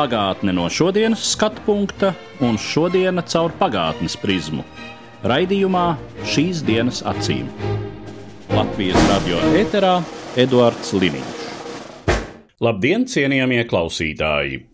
Pagātne no šodienas skatu punkta un šodienas caur pagātnes prizmu. Raidījumā šīs dienas acīm. Latvijas radio eterā Eduards Liniņš. Labdien, cienījamie klausītāji!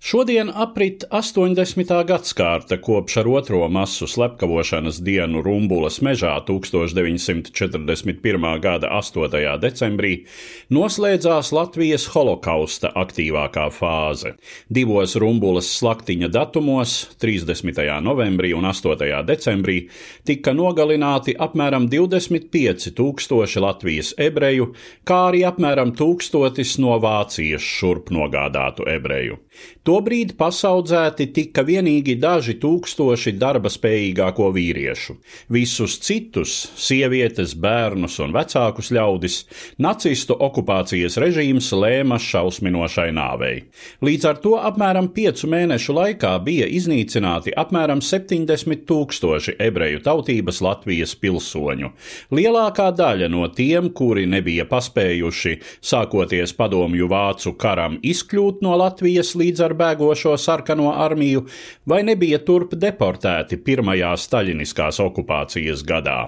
Šodien aprit 80. gadsimta kopš ar otro masu slepkavošanas dienu Rumbulas mežā 1941. gada 8. decembrī noslēdzās Latvijas holokausta aktīvākā fāze. Divos Rumbulas slaktiņa datumos, 30. novembrī un 8. decembrī, tika nogalināti apmēram 25 tūkstoši Latvijas ebreju, kā arī apmēram tūkstotis no Vācijas šurp nogādātu ebreju. Tobrīd pasaudzēti tika vienīgi daži tūkstoši darba spējīgāko vīriešu. Visus citus - sievietes, bērnus un vecākus ļaudis - nacistu okupācijas režīms lēma šausminošai nāvei. Līdz ar to apmēram piecu mēnešu laikā bija iznīcināti apmēram 70 tūkstoši ebreju tautības Latvijas pilsoņu. Lielākā daļa no tiem, kuri nebija paspējuši, sākoties padomju vācu karam, izkļūt no Latvijas līdz ar bēgošo sarkano armiju, vai nebija turp deportēti pirmajā staļiniskās okupācijas gadā.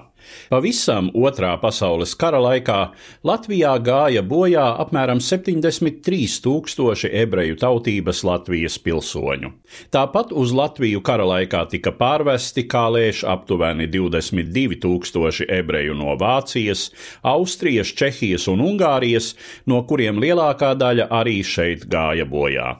Pavisam otrā pasaules kara laikā Latvijā gāja bojā apmēram 73 tūkstoši ebreju tautības Latvijas pilsoņu. Tāpat uz Latviju kara laikā tika pārvesti, kā lēš aptuveni 22 tūkstoši ebreju no Vācijas, Austrijas, Čehijas un Ungārijas, no kuriem lielākā daļa arī šeit gāja bojā.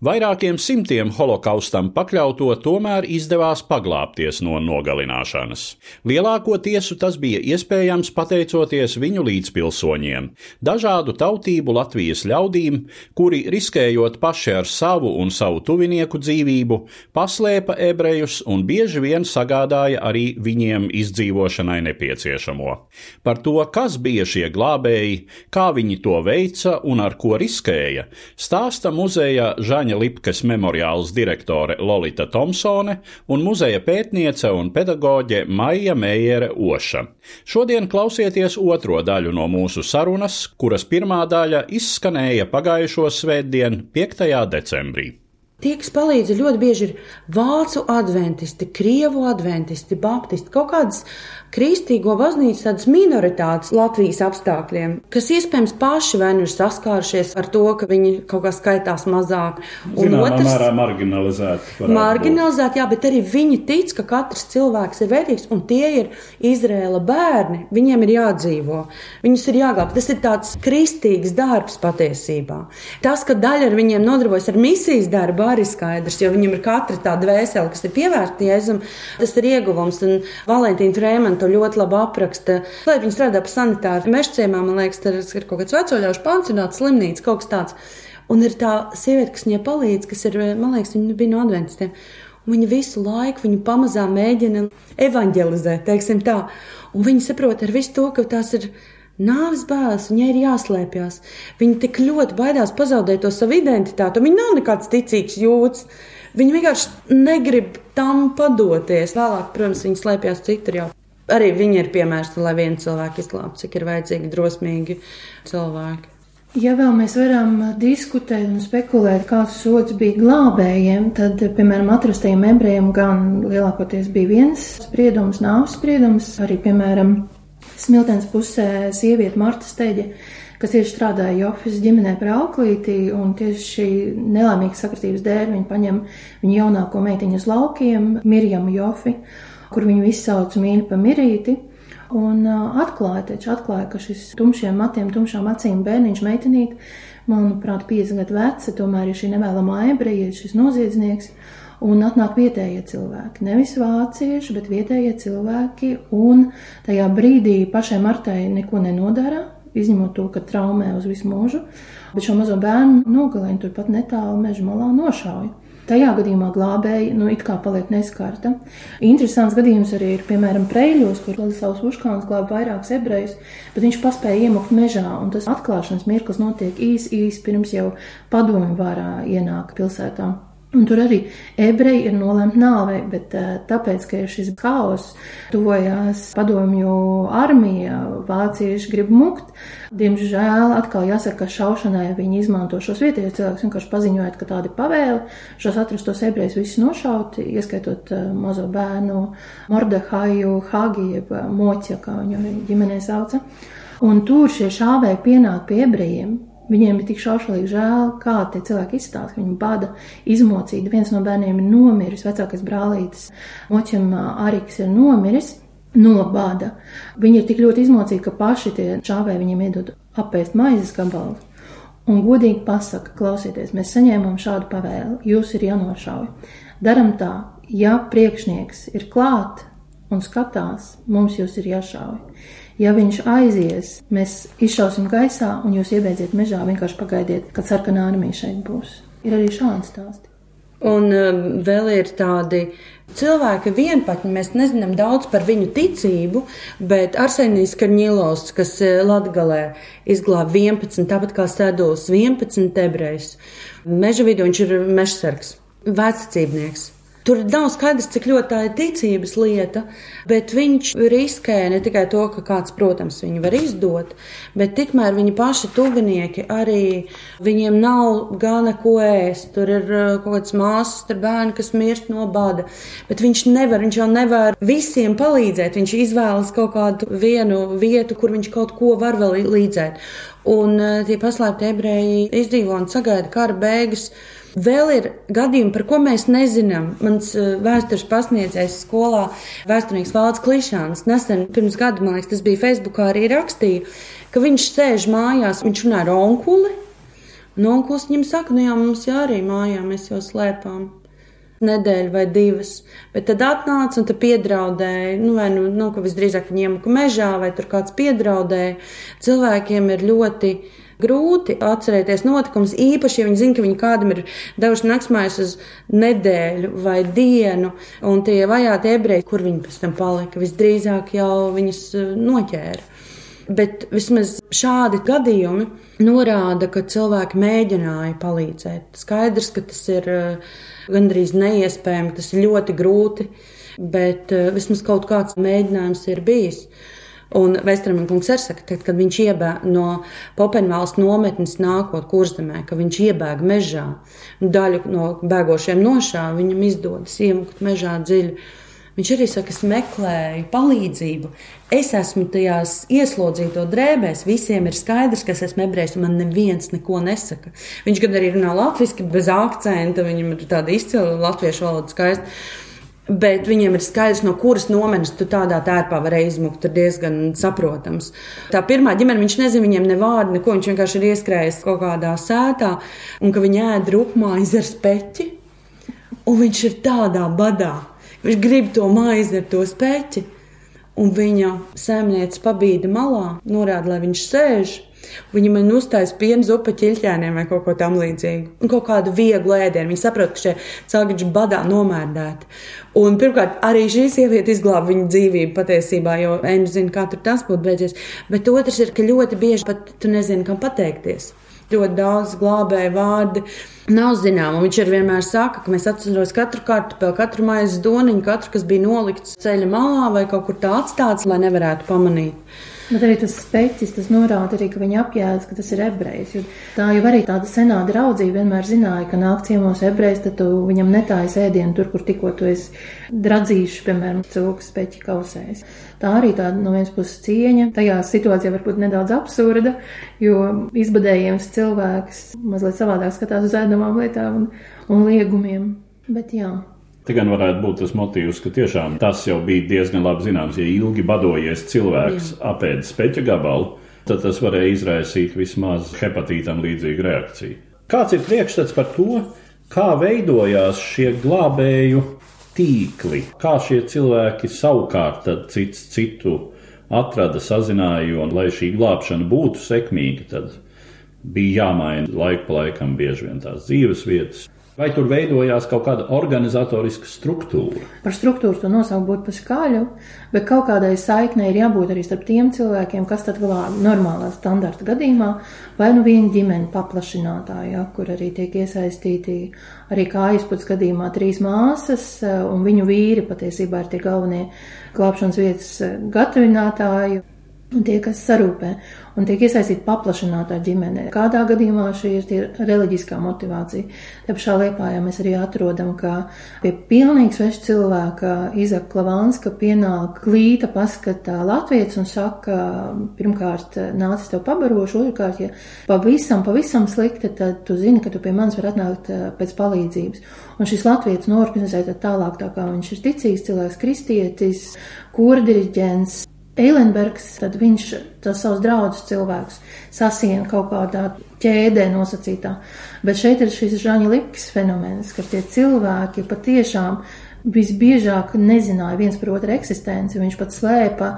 Vairākiem simtiem holokaustam pakļauto tomēr izdevās paglābties no nogalināšanas. Lielāko tiesu tas bija iespējams pateicoties viņu līdzpilsoņiem, dažādu tautību Latvijas ļaudīm, kuri riskējot paši ar savu un savu tuvinieku dzīvību, paslēpa ebrejus un bieži vien sagādāja arī viņiem izdzīvošanai nepieciešamo. Par to, kas bija šie glābēji, kā viņi to veica un ar ko riskēja, stāsta muzeja Žaņa Jāņa Lipkas memoriāls direktore Lolita Thompsone un muzeja pētniece un pedagoģe Maija Meijere Oša. Šodien klausieties otro daļu no mūsu sarunas, kuras pirmā daļa izskanēja pagājušo svētdien, 5. decembrī. Tie, kas palīdz, ļoti bieži ir vācu adventisti, krievu adventisti, baptisti, kaut kādas kristīgo baznīcas tādas minoritātes Latvijas apstākļiem, kas iespējams paši vai nu ir saskārušies ar to, ka viņi kaut kā skaitās mazāk. Un Zināmā otrs, mērā marginalizēti. Marginalizēti, jā, bet arī viņi tic, ka katrs cilvēks ir vērtīgs, un tie ir Izrēla bērni. Viņiem ir jādzīvo, viņus ir jāglābj. Tas ir tāds kristīgs darbs patiesībā. Tas, ka daļa ar viņiem nodarbojas ar misijas darbu, arī skaidrs, jo viņam ir katra tā dvēsele, kas ir pievērsta Jēzum, tas ir ieguvums. Un Valentīna Frēmana to ļoti labi apraksta. Lai viņi strādā par sanitāru mežciemā, man liekas, tas ir kaut kāds vecoļaušu pansionāts, slimnīca, kaut kas tāds. Un ir tā sieviete, kas viņai palīdz, kas ir, man liekas, viņa bija no adventistiem. Viņa visu laiku viņu pamazām mēģina evanģelizēt, teiksim tā. Un viņi saprot ar visu to, ka tās ir nāves bēlas, viņai ir jāslēpjas. Viņa tik ļoti baidās pazaudēt to savu identitāti, viņa nav nekāds ticīgs jūtas. Viņa vienkārši negrib tam padoties. Vēlāk, protams, viņa slēpjas citur jau. Arī viņa ir piemērs, lai vienu cilvēku izglābtu, cik ir vajadzīgi drosmīgi cilvēki. Ja vēl mēs varam diskutēt un spekulēt, kāds sots bija glābējiem, tad, piemēram, atrastajiem ebrejiem gan lielākoties bija viens spriedums, nāves spriedums, arī, piemēram, Smiltens pusē sieviete Marta Steģe, kas tieši strādāja Jofis ģimenē par auklīti, un tieši šī nelaimīgas sakritības dēļ viņa paņem viņu jaunāko meitiņu uz laukiem, Mirjamu Jofi, kur viņu visi sauc mīļi pa Mirīti. Un atklāja, taču atklāja, ka šis tumšiem matiem, tumšām acīm bērniņš meitenīt, manuprāt, 5 gadu veca, tomēr ir šī nevēlamā ebreja, šis noziedznieks. Un atnāk vietējie cilvēki. Nevis vācieši, bet vietējie cilvēki. Un tajā brīdī pašai Martai neko nenodara, izņemot to, ka traumē uz visu mūžu. Bet šo mazo bērnu nogalina turpat netālu meža malā nošauja. Tajā gadījumā glābēji nu, it kā paliek neskarta. Interesants gadījums arī ir, piemēram, Preļos, kur Ladislavs Uškāns glāba vairākus ebrejus, bet viņš paspēja iemukt mežā, un tas atklāšanas mirklis notiek īsi, īsi pirms jau padomju vārā ienāk pilsētā. Un tur arī ebreji ir nolemti nāvei, bet eh, tāpēc, ka ir šis haoss, tuvojās padomju armija, vācieši grib mukt. Diemžēl atkal jāsaka, ka šaušanai viņi izmanto šos vietējos cilvēkus, vienkārši paziņojot, ka tāda ir pavēle. Šos atrastos ebrejus visus nošauti, ieskaitot eh, mazo bērnu Mordehaju, Hagi, jeb eh, Moķa, kā viņu ģimenē sauca. Un tur šie šāvēji pienāk pie ebrejiem, Viņiem ir tik šaušalīgi žēl, kā tie cilvēki izstāsta, ka viņi bada, izmocīti. Viens no bērniem ir nomiris, vecākais brālītis, Moķam Ariks ir nomiris. No bada. Viņi ir tik ļoti izmocīti, ka paši tie šāvēji viņiem iedod apēst maizes gabalu. Un godīgi pasaka, klausieties, mēs saņēmām šādu pavēli, jūs ir jānošauj. Daram tā, ja priekšnieks ir klāt un skatās, mums jūs ir jāšauj. Ja viņš aizies, mēs izšausim gaisā, un jūs iebeidziet mežā, vienkārši pagaidiet, kad sarkanā armija šeit būs. Ir arī šādi stāsti. Un um, vēl ir tādi cilvēki vienpatņi, mēs nezinām daudz par viņu ticību, bet Arsenijs Karņilovs, kas uh, Latgalē izglāba 11, tāpat kā Sēduls 11 ebrejus, meža vidū viņš ir mežsargs, vecacībnieks. Tur nav skaidrs, cik ļoti tā ir ticības lieta, bet viņš riskē ne tikai to, ka kāds, protams, viņu var izdot, bet tikmēr viņi paši tuvinieki arī viņiem nav gana ko ēst. Tur ir uh, kaut kāds māsas, tur bērni, kas mirst no bada, bet viņš nevar, viņš jau nevar visiem palīdzēt. Viņš izvēlas kaut kādu vienu vietu, kur viņš kaut ko var vēl līdzēt. Un uh, tie paslēpti ebreji izdzīvo un sagaida kara beigas. Vēl ir gadījumi, par ko mēs nezinām. Mans eh, vēstures pasniedzējs skolā, vēsturnieks Vālts Klišāns, nesen pirms gada, man liekas, tas bija Facebookā arī rakstīja, ka viņš sēž mājās, viņš runā ar onkuli, un onkulis viņam saka, nu jā, mums jā arī mājā, mēs jau slēpām nedēļu vai divas. Bet tad atnāca un te piedraudēja, nu, vai nu, nu ka visdrīzāk viņi iemuka mežā, vai tur kāds piedraudēja. Cilvēkiem ir ļoti grūti atcerēties notikumus, īpaši, ja viņi zina, ka viņi kādam ir devuši naktsmājas uz nedēļu vai dienu, un tie vajāti ebreji, kur viņi pēc tam palika, visdrīzāk jau viņus eh, noķēra. Bet vismaz šādi gadījumi norāda, ka cilvēki mēģināja palīdzēt. Skaidrs, ka tas ir eh, gandrīz neiespējami, tas ir ļoti grūti, bet eh, vismaz kaut kāds mēģinājums ir bijis. Un Vestermankungs arī saka, tad, kad viņš iebēg no Popenvalsts nometnes nākot kurzemē, ka viņš iebēg mežā, daļu no bēgošiem nošāva, viņam izdodas iemukt mežā dziļi. Viņš arī saka, es meklēju palīdzību. Es esmu tajās ieslodzīto drēbēs. Visiem ir skaidrs, ka es esmu ebrejs, un man neviens neko nesaka. Viņš gan arī runā latviešu, bez akcenta, viņam ir tāda izcila latviešu valoda skaista. Bet viņiem ir skaidrs, no kuras nometnes tu tādā tērpā vari izmukt. Ir diezgan saprotams. Tā pirmā ģimene, viņš nezina viņiem ne vārdu, neko. Viņš vienkārši ir ieskrējis kaut kādā sētā, un ka viņi ēd rupmaizi ar speķi. Un viņš ir tādā badā. Viņš grib to maizi ar to speķi. Un viņa saimniece pabīda malā, norāda, lai viņš sēž. Viņi man uztaisīja piena zupu ķilķēniem vai kaut ko tamlīdzīgu. Un kaut kādu vieglu ēdienu. Viņi saprot, ka šie cilvēki badā nomērdēti. Un pirmkārt, arī šī sieviete izglāba viņa dzīvību patiesībā, jo Enģis zina, kā tur tas būtu beidzies. Bet otrs ir, ka ļoti bieži pat tu nezini, kam pateikties ļoti daudz glābēju vārdi. Nav zināms, viņš arī vienmēr saka, ka mēs atceramies katru kartupeli, katru maizes doniņu, katru, kas bija nolikts ceļa malā vai kaut kur tā atstāts, lai nevarētu pamanīt. Bet arī tas speķis, tas norāda arī, ka viņi apjēdz, ka tas ir ebrejs. Tā jau arī tāda senā draudzība vienmēr zināja, ka nāk ciemos ebrejs, tad tu viņam netājas ēdienu tur, kur tikko tu esi dradzījuši, piemēram, cilvēku speķi kausēs. Tā arī tāda no vienas puses cieņa. Tajā situācijā varbūt nedaudz absurda, jo izbadējams cilvēks mazliet savādāk skatās uz ēdamām lietām un, un liegumiem. Bet jā. Te gan varētu būt tas motīvs, ka tiešām tas jau bija diezgan labi zināms. Ja ilgi badojies cilvēks apēd speķa gabalu, tad tas varēja izraisīt vismaz hepatītam līdzīgu reakciju. Kāds ir priekšstats par to, kā veidojās šie glābēju tīkli, kā šie cilvēki savukārt cits citu atrada, sazināja, un lai šī glābšana būtu sekmīga, tad bija jāmaina laika pa laikam bieži vien tās dzīves vietas. Vai tur veidojās kaut kāda organizatoriska struktūra? Par struktūru to nosaukt būtu pa skaļu, bet kaut kādai saiknei ir jābūt arī starp tiem cilvēkiem, kas tad glāb normālā standarta gadījumā, vai nu viena ģimene paplašinātāja, ja, kur arī tiek iesaistīti arī kā aizputs gadījumā trīs māsas, un viņu vīri patiesībā ir tie galvenie glābšanas vietas gatavinātāji un tie, kas sarūpē, un tiek iesaistīti paplašinātā ģimene. Kādā gadījumā šī ir reliģiskā motivācija. Te pašā liepā ja mēs arī atrodam, ka pie pilnīgi sveša cilvēka Izaka Klavanska pienāk klīta paskatā latviec un saka, pirmkārt, nācis tev pabarošu, otrkārt, ja pavisam, pavisam slikti, tad tu zini, ka tu pie manis var atnākt eh, pēc palīdzības. Un šis latviec norganizē tālāk, tā kā viņš ir ticīgs cilvēks, kristietis, kordiriģents, Eilenbergs, tad viņš tas savus draugus cilvēkus sasien kaut kādā ķēdē nosacītā. Bet šeit ir šis Žaņa Lipkis fenomens, ka tie cilvēki patiešām visbiežāk nezināja viens par otru eksistenci. Viņš pat slēpa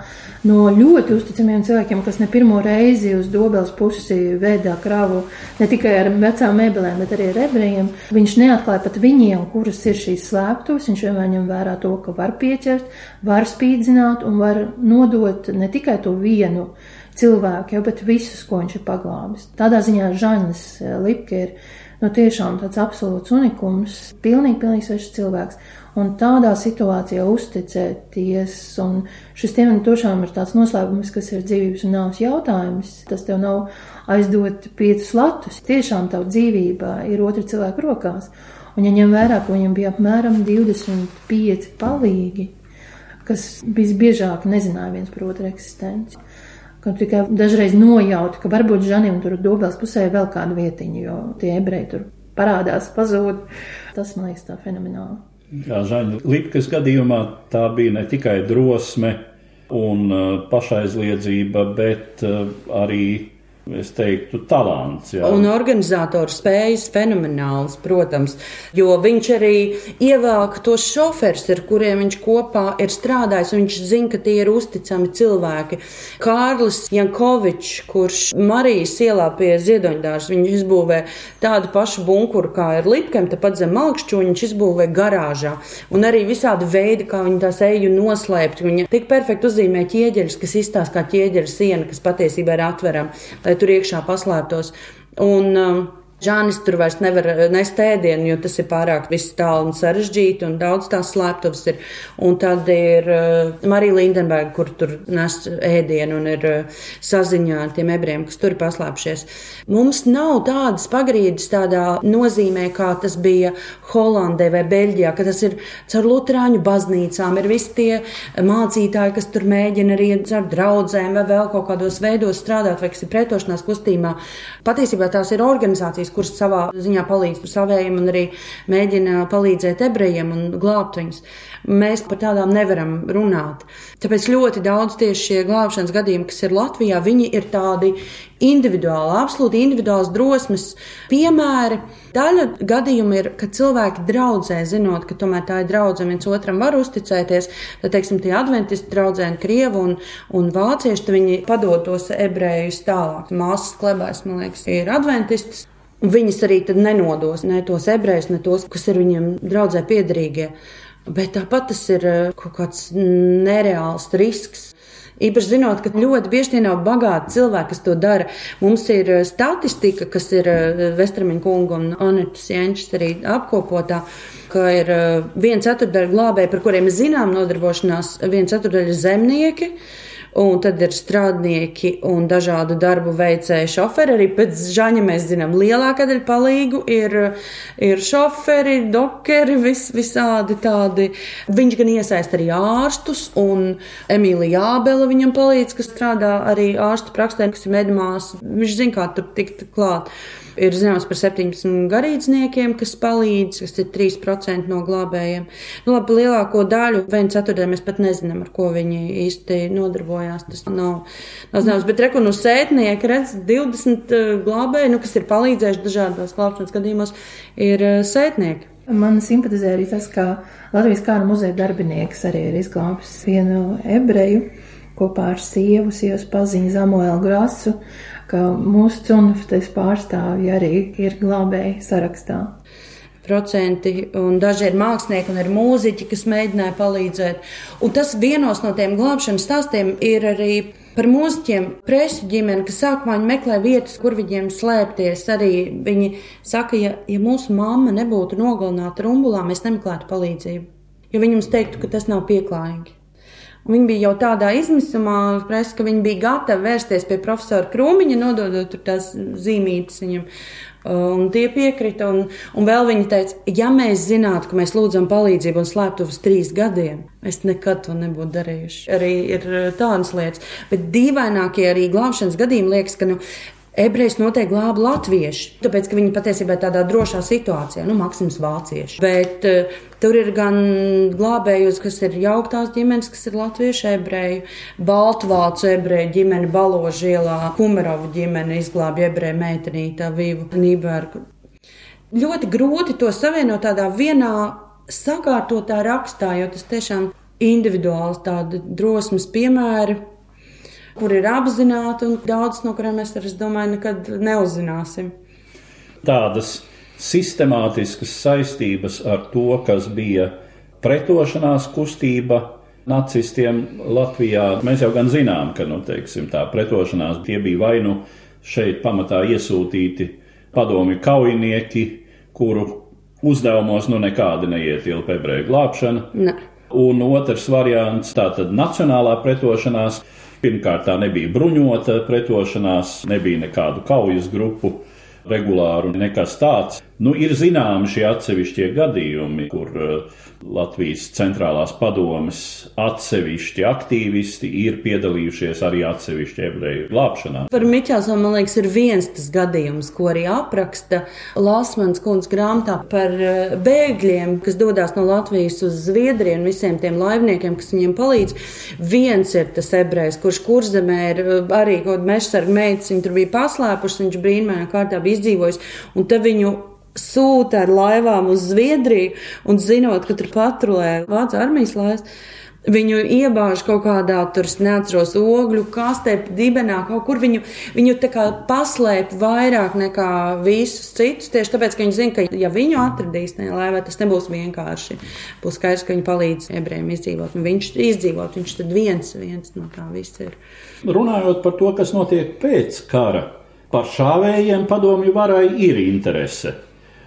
no ļoti uzticamiem cilvēkiem, kas ne pirmo reizi uz dobels pusi veidā kravu ne tikai ar vecām mēbelēm, bet arī ar ebrejiem. Viņš neatklāja pat viņiem, kuras ir šīs slēptuves. Viņš vienmēr ņem vērā to, ka var pieķert, var spīdzināt un var nodot ne tikai to vienu cilvēku, jau, bet visus, ko viņš ir paglābis. Tādā ziņā Žaņas Lipke ir nu, tiešām tāds absolūts unikums, pilnīgi, pilnīgi svešs cilvēks. Un tādā situācijā uzticēties, un šis tiem tiešām ir tāds noslēpums, kas ir dzīvības un nāves jautājums. Tas tev nav aizdot piecus latus. Tiešām tava dzīvība ir otra cilvēka rokās. Un, ja ņem vērā, ka viņam bija apmēram 25 palīgi, kas visbiežāk nezināja viens par otru eksistenci, ka tikai dažreiz nojauta, ka varbūt Žanim tur dobels pusē vēl kādu vietiņu, jo tie ebreji tur parādās, pazūd. Tas man liekas tā fenomenāli. Jā, Žaņa Lipkas gadījumā tā bija ne tikai drosme un uh, pašaizliedzība, bet uh, arī es teiktu, talants. Jā. Un organizatoru spējas fenomenāls, protams, jo viņš arī ievāk tos šoferus, ar kuriem viņš kopā ir strādājis, viņš zina, ka tie ir uzticami cilvēki. Kārlis Jankovičs, kurš Marijas ielā pie ziedoņdārs, viņš izbūvē tādu pašu bunkuru, kā ir Lipkem, tepat zem malkšķu, viņš izbūvē garāžā. Un arī visādi veidi, kā viņi tās eju noslēpt. Viņa tik perfekti uzzīmē ķieģeļus, kas izstāsta kā ķieģeļa siena, kas patiesībā ir atverama tur iekšā paslēptos. Un, um, Žānis tur vairs nevar eh, nest ēdienu, jo tas ir pārāk tālu un sarežģīti, un daudz tās slēptuves ir. Un tad ir uh, Marija Lindenberga, kur tur nes ēdienu un ir uh, saziņā ar tiem ebrejiem, kas tur ir paslēpšies. Mums nav tādas pagrīdes tādā nozīmē, kā tas bija Holandē vai Beļģijā, ka tas ir caur Lutāņu baznīcām, ir visi tie mācītāji, kas tur mēģina arī ar draudzēm vai vēl kaut kādos veidos strādāt, vai kas ir pretošanās kustībā. Patiesībā tās ir organizācijas, kuras savā ziņā palīdz savējiem un arī mēģina palīdzēt ebrejiem un glābt viņus. Mēs par tādām nevaram runāt. Tāpēc ļoti daudz tieši šie glābšanas gadījumi, kas ir Latvijā, viņi ir tādi individuāli, absolūti individuāls drosmes piemēri. Daļa gadījumu ir, ka cilvēki draudzē, zinot, ka tomēr tā ir draudzene, viens otram var uzticēties. Tad, teiksim, tie adventisti draudzēni, krievi un, un vācieši, viņi padod tos ebrejus tālāk. Māsas klebais, man liekas, ir adventistis. Viņas arī nenodos ne tos ebrejus, ne tos, kas ir viņiem draudzē piederīgie. Bet tāpat tas ir eh, kaut kāds nereāls risks. Īpaši zinot, ka ļoti bieži tie nav bagāti cilvēki, kas to dara. Mums ir eh, statistika, kas ir eh, Vestramiņa kunga un Anitas Jenčs arī apkopotā, ka ir viena ceturdaļa glābēji, par kuriem zinām nodarbošanās, viena ceturdaļa zemnieki un tad ir strādnieki un dažādu darbu veicēji šoferi. Arī pēc žaņa mēs zinām, lielākā daļa palīgu ir, ir šoferi, dokeri, vis, visādi tādi. Viņš gan iesaist arī ārstus, un Emīlija Jābela viņam palīdz, kas strādā arī ārstu praksē, kas ir medmās. Viņš zina, kā tur tikt klāt. Ir zināms par 17 garīdzniekiem, kas palīdz, kas ir 3% no glābējiem. Nu, labi, lielāko daļu, vienu ceturdaļu mēs pat nezinām, ar ko viņi īsti nodarbojās. Tas nav, nav zināms, bet reku no sētnieka redz 20 eh, glābēji, nu, kas ir palīdzējuši dažādos glābšanas gadījumos, ir eh, sētnieki. Man simpatizē arī tas, ka Latvijas kāra muzeja darbinieks arī ir izglābis vienu ebreju kopā ar sievu, sievas paziņu Zamuēlu Grasu ka mūsu cunftes pārstāvji arī ir glābēji sarakstā. procenti, un daži ir mākslinieki un ir mūziķi, kas mēģināja palīdzēt. Un tas vienos no tiem glābšanas stāstiem ir arī par mūziķiem, presu ģimeni, kas sākumā meklē vietas, kur viņiem slēpties. Arī viņi saka, ja, ja mūsu mamma nebūtu nogalināta rumbulā, mēs nemeklētu palīdzību. Jo viņi mums teiktu, ka tas nav pieklājīgi. Un viņi bija jau tādā izmisumā, presa, ka viņi bija gatavi vērsties pie profesora Krūmiņa, nododot tās zīmītes viņam. Un tie piekrita, un, un vēl viņi teica, ja mēs zinātu, ka mēs lūdzam palīdzību un slēptu uz trīs gadiem, mēs nekad to nebūtu darījuši. Arī ir tādas lietas, bet dīvainākie arī glābšanas gadījumi liekas, ka nu, Ebrejs noteikti glāba latvieši, tāpēc, ka viņi patiesībā ir tādā drošā situācijā, nu, Maksims vācieši. Bet uh, tur ir gan glābējus, kas ir jauktās ģimenes, kas ir latviešu ebreju, baltvācu ebreju ģimene, Baložielā, Kumerovu ģimene izglāba ebreju meitenītā Vīvu Nībergu. Ļoti grūti to savienot tādā vienā sakārtotā rakstā, jo tas tiešām individuāls tāda drosmes piemēra kur ir apzināti, un daudz no kuriem mēs, es domāju, nekad neuzzināsim. Tādas sistemātiskas saistības ar to, kas bija pretošanās kustība nacistiem Latvijā. Mēs jau gan zinām, ka nu, teiksim, tā pretošanās tie bija vai nu šeit pamatā iesūtīti padomju kaujinieki, kuru uzdevumos nu nekādi neietilpa ebreju glābšana. Ne. Un otrs variants - tātad nacionālā pretošanās, Pirmkārt, tā nebija bruņota pretošanās, nebija nekādu kaujas grupu regulāru, nekas tāds. Nu, ir zināmi šie atsevišķie gadījumi, kur uh, Latvijas centrālās padomes atsevišķi aktīvisti ir piedalījušies arī atsevišķi ebreju glābšanā. Par Miķelsonu, man liekas, ir viens tas gadījums, ko arī apraksta Lasmans kundz grāmatā par uh, bēgļiem, kas dodas no Latvijas uz Zviedriju un visiem tiem laivniekiem, kas viņiem palīdz. Viens ir tas ebrejs, kurš kurzemē ir uh, arī kaut kāda mežsarga meitas, viņa tur bija paslēpuši, viņš brīnumainā kārtā bija izdzīvojis, un te viņu sūta ar laivām uz Zviedriju, un zinot, ka tur patrulē Vācu armijas laivas. Viņu iebāž kaut kādā tur, neatceros, ogļu kastē, dibenā, kaut kur viņu, viņu tā kā paslēp vairāk nekā visus citus. Tieši tāpēc, ka viņi zina, ka ja viņu atradīs tajā laivā, tas nebūs vienkārši. Būs skaidrs, ka viņi palīdz ebrejiem izdzīvot. Un viņš izdzīvot, viņš tad viens, viens no tā viss ir. Runājot par to, kas notiek pēc kara, par šāvējiem padomju varai ir interese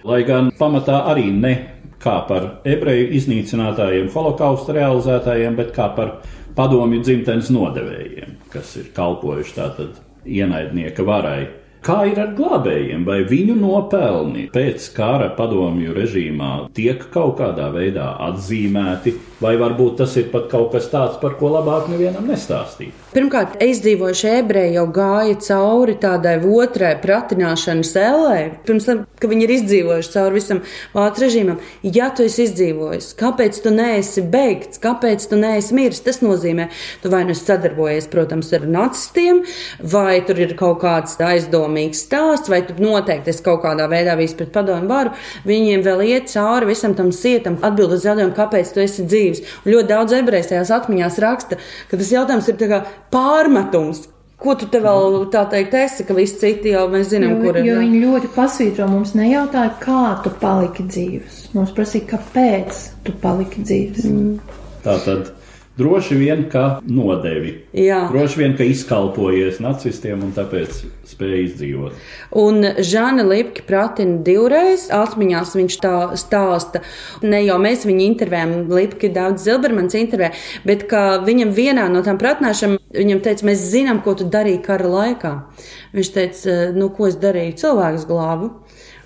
lai gan pamatā arī ne kā par ebreju iznīcinātājiem, holokausta realizētājiem, bet kā par padomju dzimtenes nodevējiem, kas ir kalpojuši tātad ienaidnieka varai. Kā ir ar glābējiem, vai viņu nopelni pēc kara padomju režīmā tiek kaut kādā veidā atzīmēti, vai varbūt tas ir pat kaut kas tāds, par ko labāk nevienam nestāstīt? Pirmkārt, izdzīvojušie ebreji jau gāja cauri tādai otrai pratināšanas ellē, pirms tam, ka viņi ir izdzīvojuši cauri visam vācu režīmam. Ja tu esi izdzīvojis, kāpēc tu neesi beigts, kāpēc tu neesi miris? Tas nozīmē, tu vai nu sadarbojies, protams, ar nacistiem, vai tur ir kaut kāds aizdomīgs stāsts, vai tu noteikti esi kaut kādā veidā bijis pret padomu varu. Viņiem vēl iet cauri visam tam sietam, atbild uz jautājumu, kāpēc tu esi dzīves. Un ļoti daudz ebreju tajās atmiņās raksta, ka tas jautājums ir pārmetums. Ko tu te vēl tā teikt, esi, ka visi citi jau mēs zinām, jo, kur ir? Jo viņi ļoti pasvītro mums nejautāja, kā tu paliki dzīves. Mums prasīja, kāpēc tu paliki dzīves. Mm. Tā tad Droši vien, ka nodevi. Jā. Droši vien, ka izkalpojies nacistiem un tāpēc spēja izdzīvot. Un Žana Lipke pratina divreiz, atmiņās viņš tā stāsta, ne jau mēs viņu intervējam, Lipke daudz Zilbermans intervē, bet ka viņam vienā no tām pratināšanām, viņam teica, mēs zinām, ko tu darīji kara laikā. Viņš teica, nu, ko es darīju, cilvēkus glābu.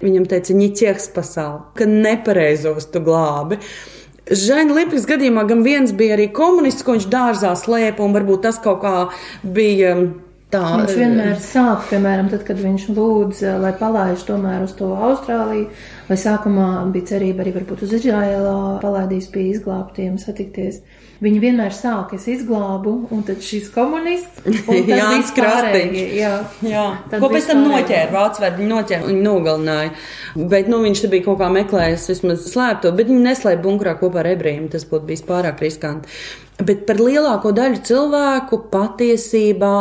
Viņam teica, ņiķieks pasauli, ka nepareizos tu glābi. Žēna Lipas gadījumā gan viens bija arī komunists, ko viņš dārzā slēpa, un varbūt tas kaut kā bija. Um, tā, viņš vienmēr sāk, piemēram, tad, kad viņš lūdz, lai palaiž tomēr uz to Austrāliju, vai sākumā bija cerība arī varbūt uz Izraēlā palaidīs pie izglābtiem satikties. Viņi vienmēr sāk, es izglābu, un tad šis komunists. Jānis Krastīņš. Jā, jā. Ko pēc tam noķēra, vācu vārdu noķēra un nogalināja. Bet, nu, viņš te bija kaut kā meklējis vismaz slēpto, bet viņi neslēpa bunkurā kopā ar ebrejiem, tas būtu bijis pārāk riskanti. Bet par lielāko daļu cilvēku patiesībā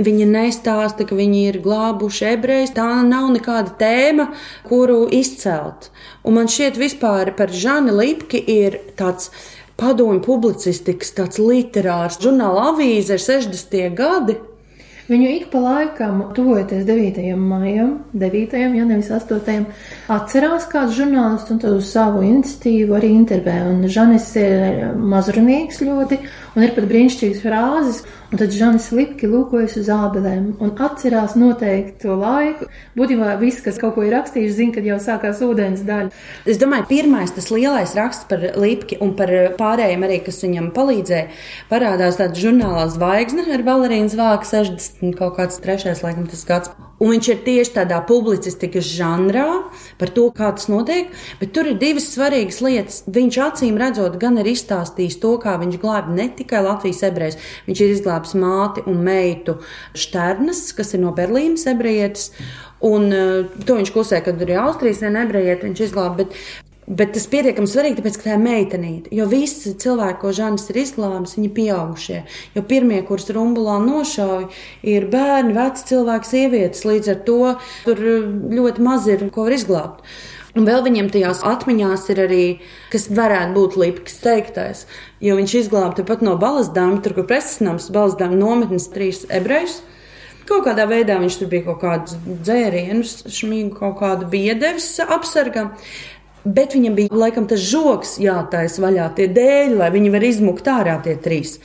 viņi nestāsta, ka viņi ir glābuši ebrejus. Tā nav nekāda tēma, kuru izcelt. Un man šķiet, vispār par Žani Lipki ir tāds padomju publicistikas, tāds literārs žurnāla avīze ir 60. gadi. Viņu ik pa laikam, tuvojoties 9. maijam, 9. ja nevis 8. atcerās kāds žurnālists un uz savu iniciatīvu arī intervē. Un Žanis ir mazrunīgs ļoti un ir pat brīnišķīgas frāzes. Un tad Žanis Lipki lūkojas uz ābelēm un atcerās noteikti to laiku. Būtībā viss, kas kaut ko ir rakstījis, zina, kad jau sākās ūdens daļa. Es domāju, pirmais tas lielais raksts par Lipki un par pārējiem arī, kas viņam palīdzēja, parādās tāda žurnālā zvaigzne ar Valērīnas vāku 60 kaut kāds trešais, laikam, tas gads. Un viņš ir tieši tādā publicistikas žanrā par to, kā tas notiek, bet tur ir divas svarīgas lietas. Viņš acīm redzot, gan ir izstāstījis to, kā viņš glāba ne tikai Latvijas ebrejus, viņš ir izglābis māti un meitu Šternas, kas ir no Berlīnas ebrejietis. Un uh, to viņš klusē, kad arī Austrijas viena ebrejieta viņš izglāba. Bet Bet tas ir pietiekami svarīgi, tāpēc, ka tā ir meitenīte. Jo visi cilvēki, ko Žanis ir izglābis, viņi ir pieaugušie. Jo pirmie, kurus rumbulā nošauja, ir bērni, veci cilvēki, sievietes. Līdz ar to tur ļoti maz ir ko var izglābt. Un vēl viņam tajās atmiņās ir arī, kas varētu būt Lipkas teiktais, jo viņš izglāba tepat no Balasdām, tur, kur presasnams, Balasdām nometnes trīs ebrejus. Kaut kādā veidā viņš tur bija kaut kādus dzērienus, šmīgu kaut kādu biedevis apsargam. Bet viņam bija laikam tas žoks jātaisa vaļā tie dēļi, lai viņi var izmukt ārā tie trīs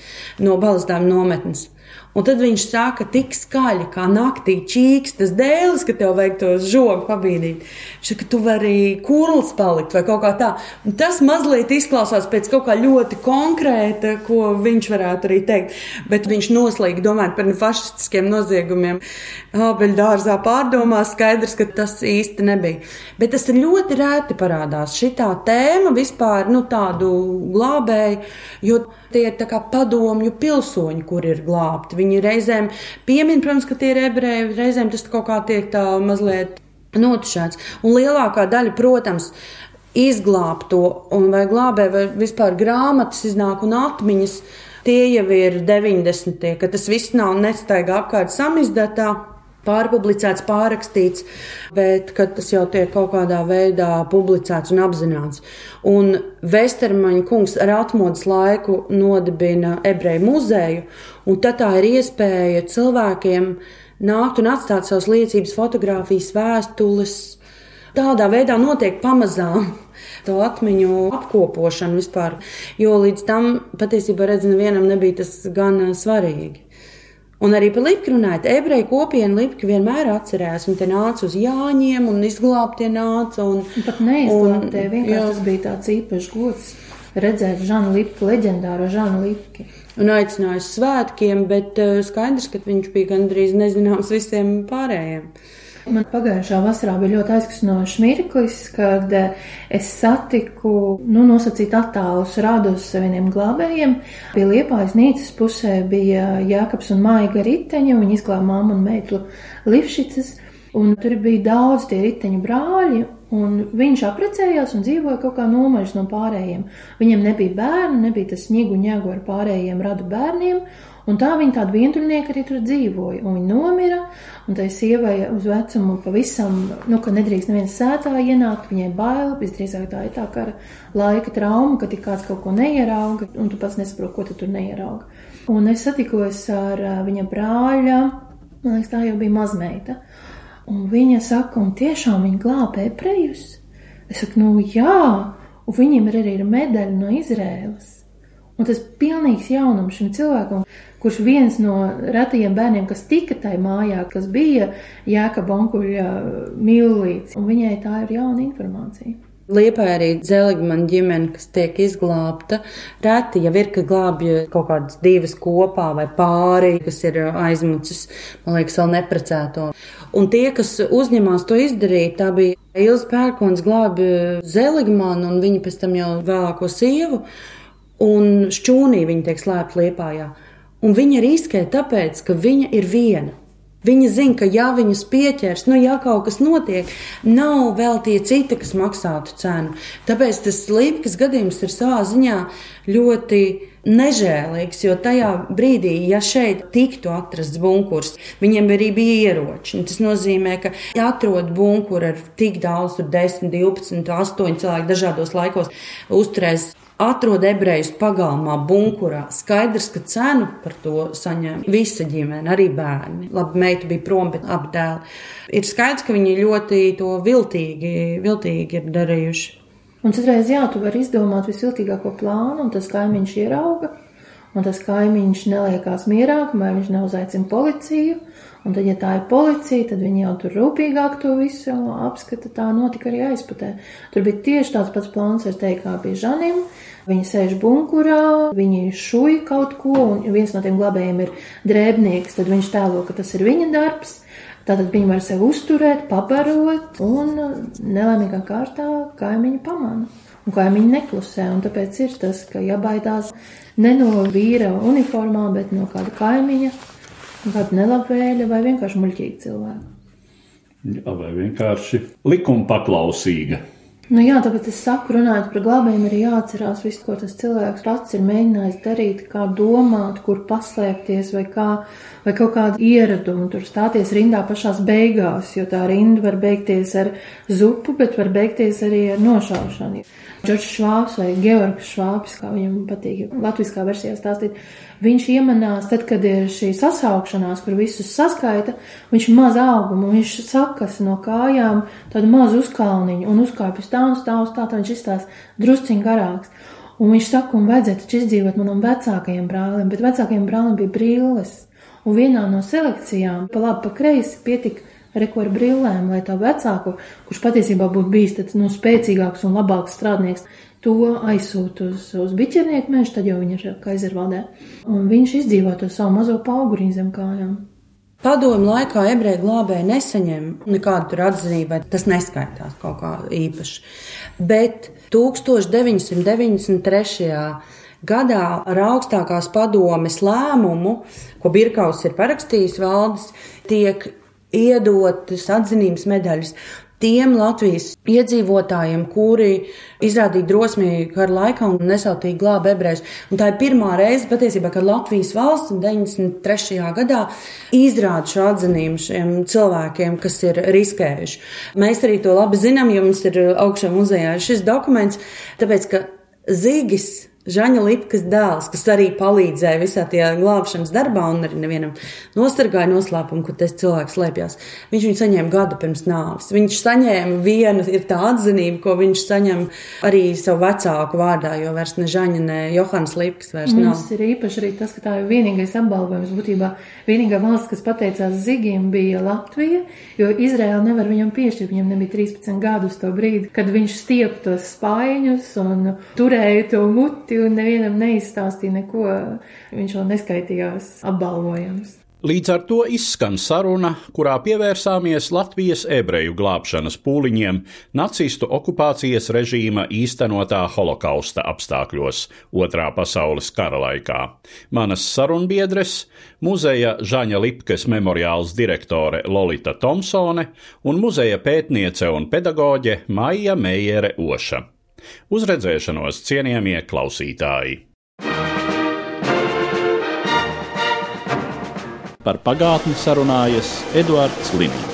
no balstām nometnes. Un tad viņš saka, tik skaļi, kā naktī čīks, tas dēlis, ka tev vajag to žogu pabīdīt. Viņš saka, tu vari kurls palikt vai kaut kā tā. Un tas mazliet izklausās pēc kaut kā ļoti konkrēta, ko viņš varētu arī teikt. Bet viņš noslīgi domājot par fašistiskiem noziegumiem. Ābeļdārzā pārdomās skaidrs, ka tas īsti nebija. Bet tas ļoti rēti parādās. Šitā tēma vispār, nu tādu glābēju, jo tie ir padomju pilsoņi, kur ir glābti. Viņi reizēm piemin, protams, ka tie ir ebreji, reizēm tas kaut kā tiek tā mazliet notušēts. Un lielākā daļa, protams, izglābto un vai glābē, vai vispār grāmatas iznāk un atmiņas. Tie jau ir 90. kad tas viss nav nestaigā apkārt samizdatā pārpublicēts, pārrakstīts, bet tas jau tiek kaut kādā veidā publicēts un apzināts. Un Vestermaņa kungs ar atmodas laiku nodibina ebreju muzeju, un tad tā ir iespēja cilvēkiem nākt un atstāt savas liecības, fotografijas, vēstules. Tādā veidā notiek pamazām to atmiņu apkopošana vispār, jo līdz tam patiesībā redz, nevienam nebija tas gan svarīgi. Un arī par Lipku runājot, ebreju kopienu Lipka vienmēr atcerējās, un te nāca uz Jāņiem, un izglābtie nāca. Un, un pat neizglābtie, vienkārši tas bija tāds īpašs gods redzēt Žanu Lipku, leģendāro Žanu Lipku. Un aicināja uz svētkiem, bet uh, skaidrs, ka viņš bija gandrīz nezināms visiem pārējiem. Man pagājušā vasarā bija ļoti aizkustinošs mirklis, kad eh, es satiku nu, nosacīt attālus radus vieniem glābējiem. Pie Liepājas nīcas pusē bija Jākaps un Maiga riteņi, un viņi izglāba māmu un meitu Livšicas. Un tur bija daudz tie riteņu brāļi, un viņš apprecējās un dzīvoja kaut kā nomaļš no pārējiem. Viņam nebija bērnu, nebija tas sniegu ņēgu ar pārējiem radu bērniem, Un tā viņa tāda vientuļnieka arī tur dzīvoja. Un viņa nomira, un tai sievai uz vecumu pavisam, nu, ka nedrīkst neviens sētā ienākt, viņai bail, visdrīzāk tā ir tā kā laika trauma, ka tik kāds kaut ko neierauga, un tu pats nesaproti, ko tu tur neierauga. Un es satikos ar viņa brāļa, man liekas, tā jau bija mazmeita. Un viņa saka, un tiešām viņa glāba ebrejus. Es saku, nu jā, un viņiem ir arī medaļa no Izrēlas. Un tas ir pilnīgs jaunums šim cilvēkam, kurš viens no retajiem bērniem, kas tika tajā mājā, kas bija Jēka Bankuļa mīlīts, un viņai tā ir jauna informācija. Liepā arī Zeligmana ģimene, kas tiek izglābta. Reti jau ir, ka glābja kaut kādas divas kopā vai pāri, kas ir aizmucis, man liekas, vēl neprecēto. Un tie, kas uzņemās to izdarīt, tā bija Ilza Pērkons glābja Zeligmanu un viņa pēc tam jau vēlāko sievu, un šķūnī viņa tiek slēpta Liepājā. Un viņa riskē tāpēc, ka viņa ir viena. Viņa zina, ka ja viņus pieķers, nu, ja kaut kas notiek, nav vēl tie citi, kas maksātu cenu. Tāpēc tas slīpkas gadījums ir savā ziņā ļoti nežēlīgs, jo tajā brīdī, ja šeit tiktu atrasts bunkurs, viņiem arī bija ieroči. Tas nozīmē, ka ja atrod bunkuru ar tik daudz, tur 10, 12, 8 cilvēku dažādos laikos, uzturēs atrod ebrejus pagalmā, bunkurā. Skaidrs, ka cenu par to saņem visa ģimene, arī bērni. Labi, meita bija prom, bet abi dēli. Ir skaidrs, ka viņi ļoti to viltīgi, viltīgi ir darījuši. Un citreiz, jā, tu vari izdomāt visviltīgāko plānu, un tas kaimiņš ierauga, un tas kaimiņš neliekās mierā, kamēr viņš neuzaicina policiju. Un tad, ja tā ir policija, tad viņi jau tur rūpīgāk to visu apskata. Tā notika arī aizputē. Tur bija tieši tāds pats plāns, ar teikt, kā bija Žanim. Viņi sēž bunkurā, viņi šuj kaut ko, un viens no tiem glabējiem ir drēbnieks, tad viņš tēlo, ka tas ir viņa darbs. Tātad viņi var sevi uzturēt, pabarot, un nelēmīgā kārtā kaimiņi pamana. Un kaimiņi neklusē, un tāpēc ir tas, ka jābaidās ne no vīra uniformā, bet no kāda kaimiņa, kāda nelabvēļa vai vienkārši muļķīga cilvēka. Jā, vai vienkārši likuma paklausīga. Nu jā, tāpēc es saku, runājot par glābējiem, ir jāatcerās viss, ko tas cilvēks pats ir mēģinājis darīt, kā domāt, kur paslēpties, vai, kā, vai kaut kādu ieradumu tur stāties rindā pašās beigās, jo tā rinda var beigties ar zupu, bet var beigties arī ar nošaušanu. Džordžs Švābs vai Georgs Švābs, kā viņam patīk latviskā versijā stāstīt, viņš iemanās, tad, kad ir šī sasaukšanās, kur visus saskaita, viņš maz augumu, viņš sakas no kājām tādu mazu uzkalniņu un uzkāpj uz tā un stāv uz tā, tā viņš izstās drusciņ garāks. Un viņš saka, un vajadzēja taču izdzīvot manam vecākajam brālim, bet vecākajam brālim bija brilles. Un vienā no selekcijām, pa labi, pa kreisi, pietika reku ar brillēm, lai tā vecāku, kurš patiesībā būtu bijis tāds nu, spēcīgāks un labāks strādnieks, to aizsūta uz, uz biķernieku mežu, tad jau viņa ir Kaizervaldē. Un viņš izdzīvo to savu mazo pauguriņu zem kājām. Padomu laikā ebreju glābēji nesaņem nekādu tur atzinību, tas neskaitās kaut kā īpaši. Bet 1993. gadā ar augstākās padomes lēmumu, ko Birkaus ir parakstījis valdes, tiek iedotas atzinības medaļas tiem Latvijas iedzīvotājiem, kuri izrādīja drosmi kara laikā un nesautīgi glāba ebrejus. Un tā ir pirmā reize, patiesībā, kad Latvijas valsts 93. gadā izrāda šo atzinību šiem cilvēkiem, kas ir riskējuši. Mēs arī to labi zinām, jo mums ir augšā muzejā šis dokuments, tāpēc ka Zīgis Žaņa Lipkas dēls, kas arī palīdzēja visā tajā glābšanas darbā un arī nevienam nostargāja noslēpumu, kur tas cilvēks slēpjas. Viņš viņu saņēma gadu pirms nāves. Viņš saņēma vienu, ir tā atzinība, ko viņš saņem arī savu vecāku vārdā, jo vairs ne Žaņa, ne Johans Lipkas vairs nav. Tas ir īpaši arī tas, ka tā ir vienīgais apbalvojums. Būtībā vienīgā valsts, kas pateicās Zigiem, bija Latvija, jo Izraēla nevar viņam piešķirt. Viņam nebija 13 gadu uz to brīdi, kad viņš stiep tos spaiņus un turēja to muti un nevienam neizstāstīja neko. Viņš vēl neskaitījās apbalvojams. Līdz ar to izskan saruna, kurā pievērsāmies Latvijas ebreju glābšanas pūliņiem nacistu okupācijas režīma īstenotā holokausta apstākļos Otrā pasaules kara laikā. Manas sarunbiedres - muzeja Žaņa Lipkes memoriāls direktore Lolita Thompsone un muzeja pētniece un pedagoģe Maija Meijere Oša. Uz redzēšanos, cienījamie klausītāji! Par pagātni sarunājas Eduards Līniju.